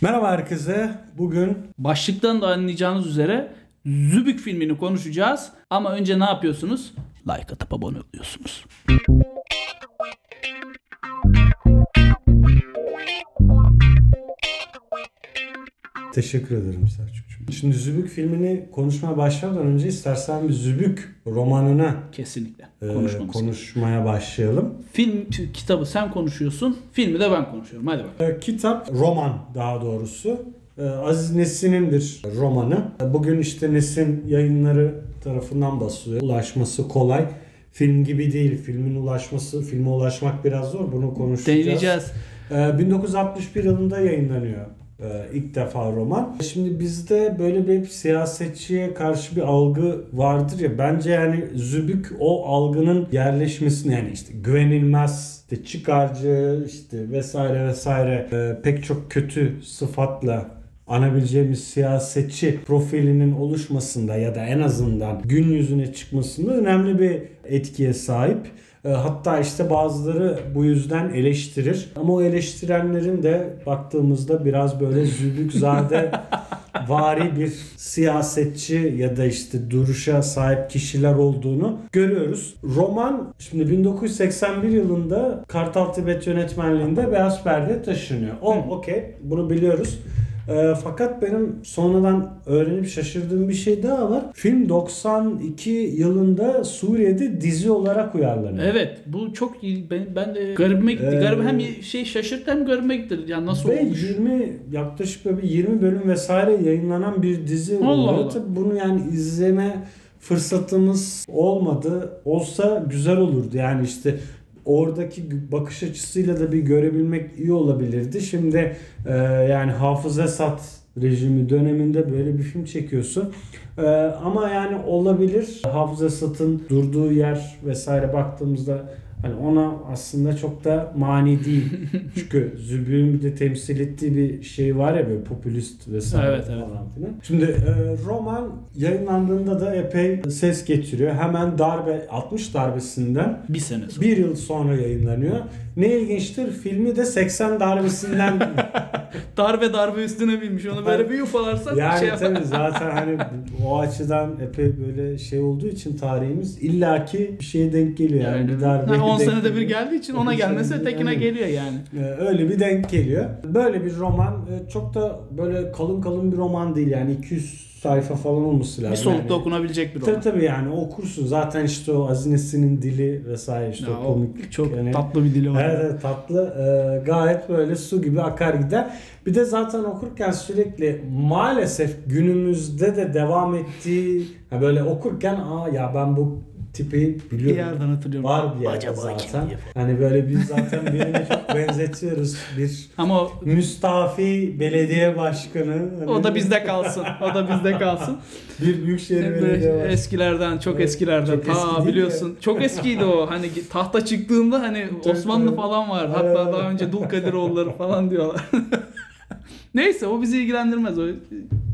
Merhaba herkese. Bugün Başlıktan da anlayacağınız üzere Zübük filmini konuşacağız. Ama önce ne yapıyorsunuz? Like atıp abone oluyorsunuz. teşekkür ederim Selçukcuğum. Şimdi Zübük filmini konuşmaya başlamadan önce istersen bir Zübük romanına Kesinlikle. e, konuşmaya başlayalım. Film kitabı sen konuşuyorsun. Filmi de ben konuşuyorum. Hadi bakalım. E, kitap, roman daha doğrusu. E, Aziz Nesin'in bir romanı. E, Bugün işte Nesin yayınları tarafından basılıyor. Ulaşması kolay. Film gibi değil. Filmin ulaşması, filme ulaşmak biraz zor. Bunu konuşacağız. Deneyeceğiz. Ee, 1961 yılında yayınlanıyor ilk defa roman. Şimdi bizde böyle bir siyasetçiye karşı bir algı vardır ya bence yani Zübük o algının yerleşmesini yani işte güvenilmez, işte çıkarcı işte vesaire vesaire e, pek çok kötü sıfatla anabileceğimiz siyasetçi profilinin oluşmasında ya da en azından gün yüzüne çıkmasında önemli bir etkiye sahip. E, Hatta işte bazıları bu yüzden eleştirir. Ama o eleştirenlerin de baktığımızda biraz böyle zübükzade vari bir siyasetçi ya da işte duruşa sahip kişiler olduğunu görüyoruz. Roman şimdi 1981 yılında Kartal Tibet yönetmenliğinde Beyaz Perde taşınıyor. O okey bunu biliyoruz. E, fakat benim sonradan öğrenip şaşırdığım bir şey daha var. Film 92 yılında Suriye'de dizi olarak uyarlanıyor. Evet bu çok iyi. Ben, ben de garibime gitti. Ee, Garip hem şey şaşırttı hem garibime gitti. Yani nasıl Ve olmuş? 20 yaklaşık böyle bir 20 bölüm vesaire yayınlanan bir dizi Allah oluyor. Allah. Bunu yani izleme fırsatımız olmadı. Olsa güzel olurdu. Yani işte oradaki bakış açısıyla da bir görebilmek iyi olabilirdi. Şimdi e, yani Hafız Esad rejimi döneminde böyle bir film çekiyorsun. E, ama yani olabilir. Hafız Esad'ın durduğu yer vesaire baktığımızda Hani ona aslında çok da mani değil. Çünkü Zübük'ün de temsil ettiği bir şey var ya böyle popülist vesaire Evet, evet. falan filan. Şimdi e, roman yayınlandığında da epey ses getiriyor. Hemen darbe 60 darbesinden Bir sene sonra. bir yıl sonra yayınlanıyor. Ne ilginçtir filmi de 80 darbesinden Darbe darbe üstüne binmiş. Onu böyle bir ufalarsak yani şey tabii zaten hani o açıdan epey böyle şey olduğu için tarihimiz illaki bir şeye denk geliyor yani, Yani, bir darbe yani 10 denk senede bir geldiği için 10 ona gelmesi senede- tekine geliyor yani. Ee, Öyle bir denk geliyor. Böyle bir roman e, çok da böyle kalın kalın bir roman değil yani 200 sayfa falan olması lazım. Bir solukta yani. okunabilecek bir Tabii roman. tabii yani okursun. Zaten işte o Aziz Nesin'in dili vesaire işte Ya o o komik. çok yani- tatlı bir dili var. Evet, evet tatlı. Ee, gayet böyle su gibi akar gider. Bir de zaten okurken sürekli maalesef günümüzde de devam ettiği böyle okurken aa ya ben bu tipi Bir biliyorum. yerden hatırlıyorum. Var bir yerde Acaba kim zaten. diye. Hani böyle biz zaten birini çok benzetiyoruz. Bir Ama o, müstafi belediye başkanı. Hani o da bizde kalsın. O da bizde kalsın. bir büyükşehir belediye başkanı. eskilerden, çok Evet, eskilerden. çok eski Ta değil biliyorsun. Çok eskiydi o. Hani tahta çıktığında hani Osmanlı falan var. Hatta daha önce Dulkadiroğulları falan diyorlar. Neyse o bizi ilgilendirmez. O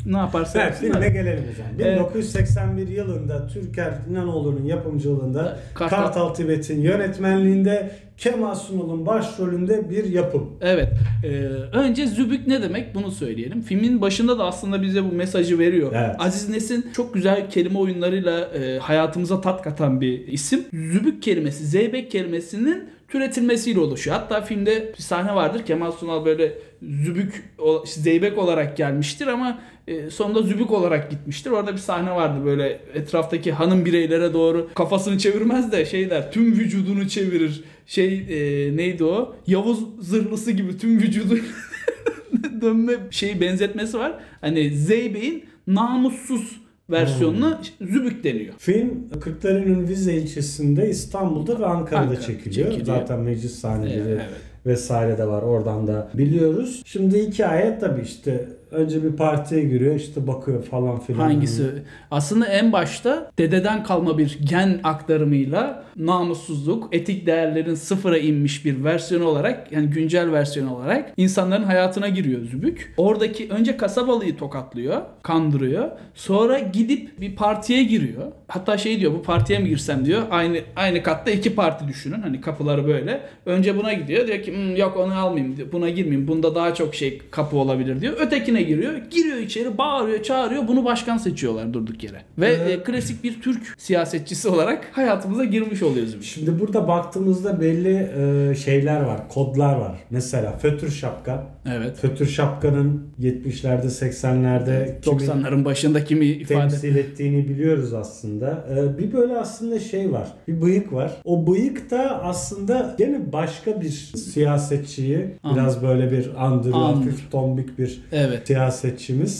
ne yaparsa Evet yapsın filme gelelim hocam. Evet. 1981 yılında Türker İnanoğlu'nun yapımcılığında Kartal- Kartal, Tibet'in yönetmenliğinde Kemal Sunal'ın başrolünde bir yapım. Evet. e, önce Zübük ne demek bunu söyleyelim. Filmin başında da aslında bize bu mesajı veriyor. Evet. Aziz Nesin çok güzel kelime oyunlarıyla e, hayatımıza tat katan bir isim. Zübük kelimesi, zeybek kelimesinin türetilmesiyle oluşuyor. Hatta filmde bir sahne vardır. Kemal Sunal böyle zübük, zeybek olarak gelmiştir ama e, sonunda zübük olarak gitmiştir. Orada bir sahne vardı böyle etraftaki hanım bireylere doğru kafasını çevirmez de şey der tüm vücudunu çevirir. Şey e, neydi o? Yavuz zırhlısı gibi tüm vücudu dönme şeyi benzetmesi var. Hani Zeybek'in namussuz versiyonuna zübük deniyor. Film Kırklareli'nin Vize ilçesinde İstanbul'da ve Ankara'da Ankara çekiliyor. çekiliyor. Zaten meclis sahneleri Evet. vesaire de var oradan da biliyoruz. Şimdi hikaye tabii işte önce bir partiye giriyor işte bakıyor falan filan. Hangisi? Aslında en başta dededen kalma bir gen aktarımıyla namussuzluk, etik değerlerin sıfıra inmiş bir versiyonu olarak yani güncel versiyonu olarak insanların hayatına giriyor Zübük. Oradaki önce kasabalıyı tokatlıyor, kandırıyor. Sonra gidip bir partiye giriyor. Hatta şey diyor bu partiye mi girsem diyor. Aynı aynı katta iki parti düşünün. Hani kapıları böyle. Önce buna gidiyor. Diyor ki "Hmm, yok onu almayayım. Buna girmeyeyim. Bunda daha çok şey kapı olabilir diyor. Ötekine giriyor. Giriyor içeri bağırıyor çağırıyor. Bunu başkan seçiyorlar durduk yere. Ve Evet. e, klasik bir Türk siyasetçisi olarak hayatımıza girmiş oluyor Zübük. Şimdi burada baktığımızda belli e, şeyler var, kodlar var. Mesela fötür şapka. Evet. Fötür şapkanın 70'lerde 80'lerde kimin 90'ların başında kimi ifade temsil ettiğini biliyoruz aslında. E, bir böyle aslında şey var. Bir bıyık var. O bıyık da aslında gene başka bir siyasetçiyi Anladım. biraz böyle bir andırıyor. Anladım. Hafif tombik bir Evet. siyasetçimiz.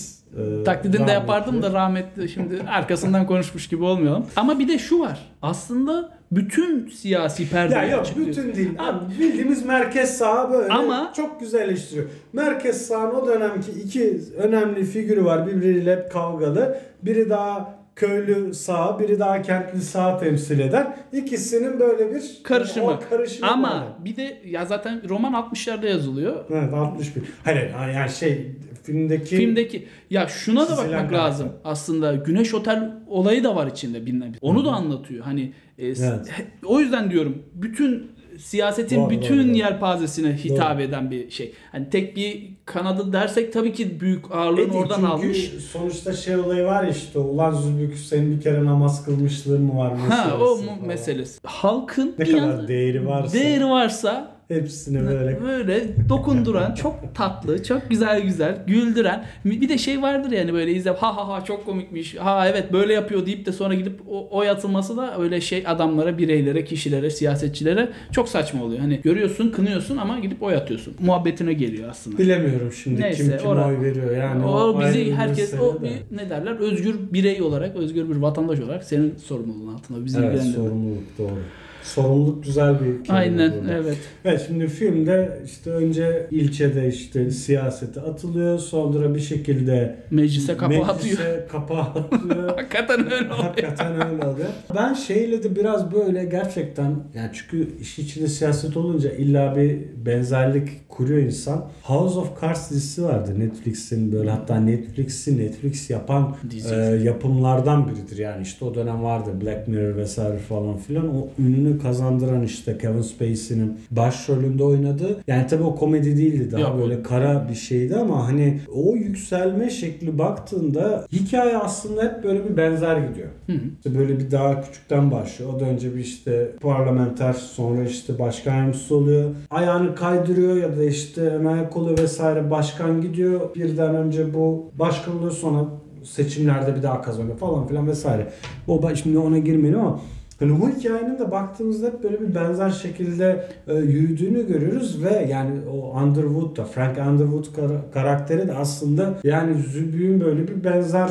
E, Taklidini de rahmetli. yapardım da rahmetli şimdi arkasından konuşmuş gibi olmayalım. Ama bir de şu var. Aslında bütün siyasi perde Ya yok bütün değil. Abi, bildiğimiz merkez sağ böyle Ama- çok güzel eleştiriyor. Merkez sağın o dönemki iki önemli figürü var birbiriyle hep kavgalı. Biri daha köylü sağ, biri daha kentli sağ temsil eden. İkisinin böyle bir karışımı. o karışımı Ama var. bir de ya zaten roman 60'larda yazılıyor. Evet 61. Hayır yani şey filmdeki Filmdeki ya şuna da bakmak lazım. Aslında Güneş Otel olayı da var içinde bilinen. Onu da anlatıyor. Hani e, Evet. o yüzden diyorum bütün siyasetin Doğru, bütün doğru, doğru. yelpazesine hitap eden bir şey. Hani tek bir kanadı dersek tabii ki büyük ağırlığını Edi, oradan çünkü almış. sonuçta şey olayı var işte ulan Zülbük senin bir kere namaz kılmışlığın mı var Ha o mu- meselesi. Halkın Ne kadar yanda- değeri varsa değeri varsa hepsini böyle böyle dokunduran, çok tatlı, çok güzel güzel, güldüren. Bir de şey vardır yani böyle izle ha ha ha çok komikmiş. Ha evet böyle yapıyor deyip de sonra gidip o oy atılması da öyle şey adamlara, bireylere, kişilere, siyasetçilere çok saçma oluyor. Hani görüyorsun, kınıyorsun ama gidip oy atıyorsun. Muhabbetine geliyor aslında. Bilemiyorum şimdi Neyse, kim kime ora- oy veriyor yani. o ayrı bizi herkes o de. bir ne derler özgür birey olarak, özgür bir vatandaş olarak senin sorumluluğun altında bizi Evet sorumluluk doğru. Sorumluluk güzel bir kelime Aynen burada. evet. Evet şimdi filmde işte önce ilçede işte siyasete atılıyor sonra bir şekilde Meclise kapı atıyor. meclise kapağı atıyor. Hakikaten öyle oluyor. Hakikaten öyle oluyor. Ben şeyle de biraz böyle gerçekten yani çünkü iş içinde siyaset olunca illa bir benzerlik kuruyor insan. House of Cards dizisi vardı Netflix'in böyle hatta Netflix'i Netflix yapan Dizi. e, yapımlardan biridir. Yani işte o dönem vardı Black Mirror vesaire falan filan. O ününü kazandıran işte Kevin Spacey'nin başrolünde oynadığı. Yani tabii o komedi değildi. Daha o- böyle kara bir şeydi ama hani o yükselme şekli baktığında hikaye aslında hep böyle bir benzer gidiyor. Hı hı. İşte böyle bir daha küçükten başlıyor. O da önce bir işte parlamenter sonra işte başkan yardımcısı oluyor. Ayağını kaydırıyor ya da işte ayak oluyor vesaire başkan gidiyor. Birden önce bu başkan oluyor sonra seçimlerde bir daha kazanıyor falan filan vesaire. O ba- şimdi ona girmeyelim ama Hani bu hikayenin de baktığımızda hep böyle bir benzer şekilde e, yürüdüğünü görüyoruz ve yani o Underwood da Frank Underwood kara- karakteri de aslında yani Zübük'ün böyle bir benzer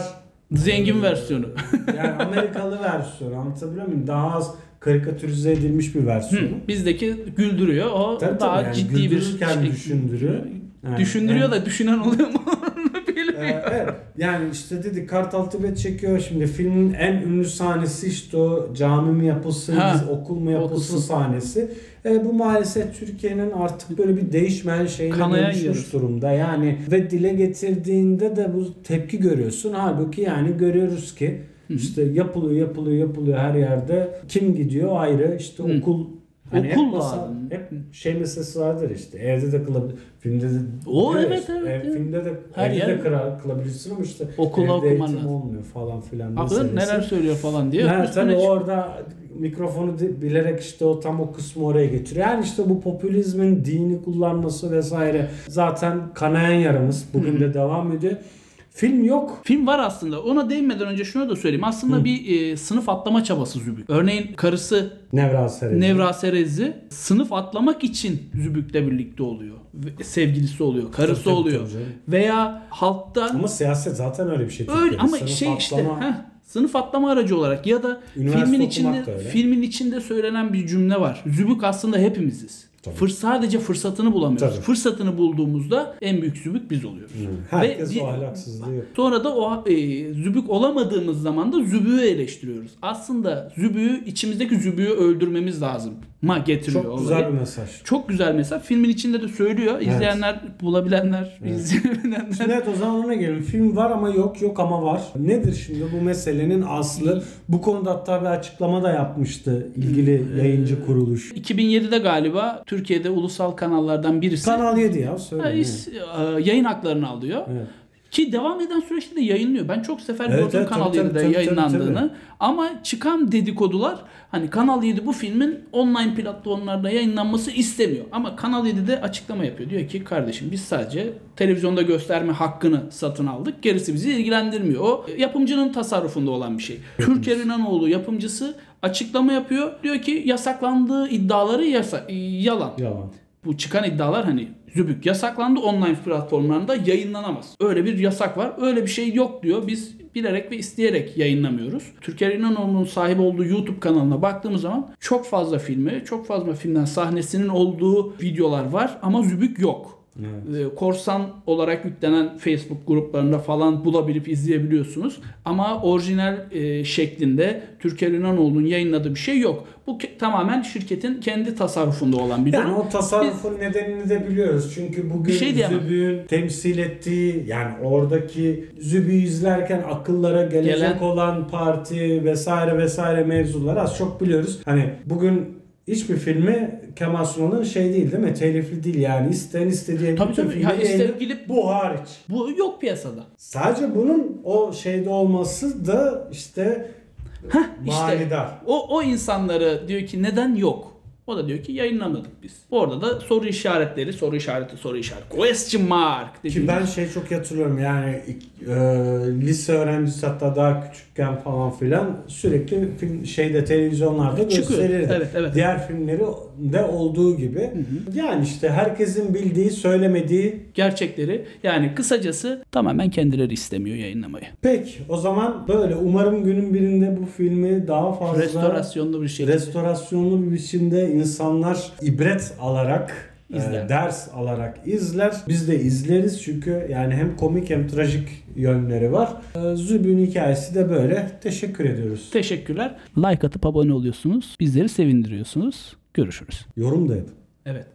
Zengin versiyonu. yani Amerikalı versiyonu anlatabiliyor muyum? Daha az karikatürize edilmiş bir Hı, versiyonu. bizdeki güldürüyor. O Tabii daha tabii yani ciddi bir şey. düşündürüyor. Yani- Düşündürüyor yani- da düşünen oluyor mu? Onu bilmiyorum. Ee, evet. Yani işte dedi Kartal Tibet çekiyor. Şimdi filmin en ünlü sahnesi işte o cami mi yapılsın, Ha, okul mu yapılsın okulsun. sahnesi. E, bu maalesef Türkiye'nin artık böyle bir değişmeyen şeyine Kanayan dönüşmüş durumda. Yani ve dile getirdiğinde de bu tepki görüyorsun. Halbuki yani görüyoruz ki işte yapılıyor, yapılıyor, yapılıyor her yerde. Kim gidiyor ayrı. İşte Hı. okul Hani Okul hep, masa- lazım. hep şey meselesi vardır işte evde de kılabilir filmde de O, evet, evet, ev- evet. filmde de Her evde yer- de kırar, kılabilirsin ama işte Okulda evde okuman eğitim lazım. olmuyor falan filan Bakın meselesi. neler söylüyor falan diye. Ha, üstüne çık- orada mikrofonu di- bilerek işte o tam o kısmı oraya getiriyor. Yani işte bu popülizmin dini kullanması vesaire zaten kanayan yaramız. Bugün de devam ediyor. Film yok. Film var aslında. Ona değinmeden önce şunu da söyleyeyim. Aslında bir e, sınıf atlama çabası Zübük. Örneğin karısı Nevra Serezi. Nevra Serezi sınıf atlamak için Zübük'le birlikte oluyor. Sevgilisi oluyor. Karısı Tabii, oluyor. tabii. Veya halktan Ama siyaset zaten öyle bir şey. öyle Türkiye'de. ama Sınıf şey işte atlama- heh, sınıf atlama aracı olarak ya da Üniversite filmin içinde filmin içinde söylenen bir cümle var. Zübük aslında hepimiziz. Fır sadece fırsatını bulamıyoruz. Tabii. Fırsatını bulduğumuzda en büyük zübük biz oluyoruz. Herkes Ve- o ahlaksızlığı yapıyor. Sonra da o e, zübük olamadığımız zaman da zübüğü eleştiriyoruz. Aslında zübüğü içimizdeki zübüğü öldürmemiz lazım. Ma getiriyor Çok olayı. güzel bir mesaj. Çok güzel mesela. Filmin içinde de söylüyor. İzleyenler, bulabilenler, izleyebilenler. Şimdi evet o zaman ona gelelim. Film var ama yok, yok ama var. Nedir şimdi bu meselenin aslı? Bu konuda hatta bir açıklama da yapmıştı ilgili yayıncı kuruluş. 2007'de galiba Türkiye'de ulusal kanallardan birisi Kanal 7 ya söyle. e, yayın haklarını alıyor. Evet. Ki devam eden süreçte de yayınlıyor. Ben çok sefer Evet, gördüm evet, Kanal tabii, tabii, 7'de tabii, yayınlandığını. tabii, Ama çıkan dedikodular hani Kanal 7 bu filmin online platformlarda yayınlanması istemiyor. Ama Kanal 7'de açıklama yapıyor. Diyor ki kardeşim biz sadece televizyonda gösterme hakkını satın aldık. Gerisi bizi ilgilendirmiyor. O yapımcının tasarrufunda olan bir şey. Türker İnanoğlu yapımcısı açıklama yapıyor. Diyor ki yasaklandığı iddiaları yasa yalan. Yalan. Bu çıkan iddialar hani Zübük yasaklandı online platformlarında yayınlanamaz. Öyle bir yasak var. Öyle bir şey yok diyor. Biz bilerek ve isteyerek yayınlamıyoruz. Türker İnanoğlu'nun sahip olduğu YouTube kanalına baktığımız zaman çok fazla filmi, çok fazla filmden sahnesinin olduğu videolar var ama Zübük yok. Ee, Korsan olarak yüklenen Facebook gruplarında falan bulabilip izleyebiliyorsunuz. Ama orijinal e, şeklinde Türker İnanoğlu'nun yayınladığı bir şey yok. Bu tamamen şirketin kendi tasarrufunda olan bir durum. Yani o tasarrufun nedenini de biliyoruz. Çünkü bugün şey. Zübüğün temsil ettiği yani oradaki Zübüğü izlerken akıllara gelecek Gelen- olan parti vesaire vesaire mevzuları az çok biliyoruz. Hani bugün hiçbir filmi Kemal Sunal'ın şey değil değil mi? Telifli değil yani. İsteyen istediği Tabii bütün tabii. filmleri Ya ister yayınlayıp- gidip- bu hariç. Bu yok piyasada. Sadece bunun o şeyde olması da işte işte. manidar. O, o insanları diyor ki neden yok? O da diyor ki yayınlamadık biz. Orada da soru işaretleri, soru işareti, soru işareti. Question mark. Ki ben şey çok hatırlıyorum yani e, lise öğrencisi hatta daha küçükken falan filan sürekli film şeyde televizyonlarda Çıkıyor. gösterirdi. Evet, evet. Diğer filmleri de olduğu gibi. Yani işte herkesin bildiği, söylemediği. gerçekleri yani kısacası tamamen kendileri istemiyor yayınlamayı. Pek o zaman böyle umarım günün birinde bu filmi daha fazla Restorasyonlu bir şekilde. restorasyonlu bir biçimde insanlar ibret alarak e, İzler. ders alarak izler. Biz de izleriz çünkü yani hem komik hem trajik yönleri var. E, Zübün hikayesi de böyle. Teşekkür ediyoruz. Teşekkürler. Like atıp abone oluyorsunuz. Bizleri sevindiriyorsunuz. Görüşürüz. Yorum da yapın. Evet.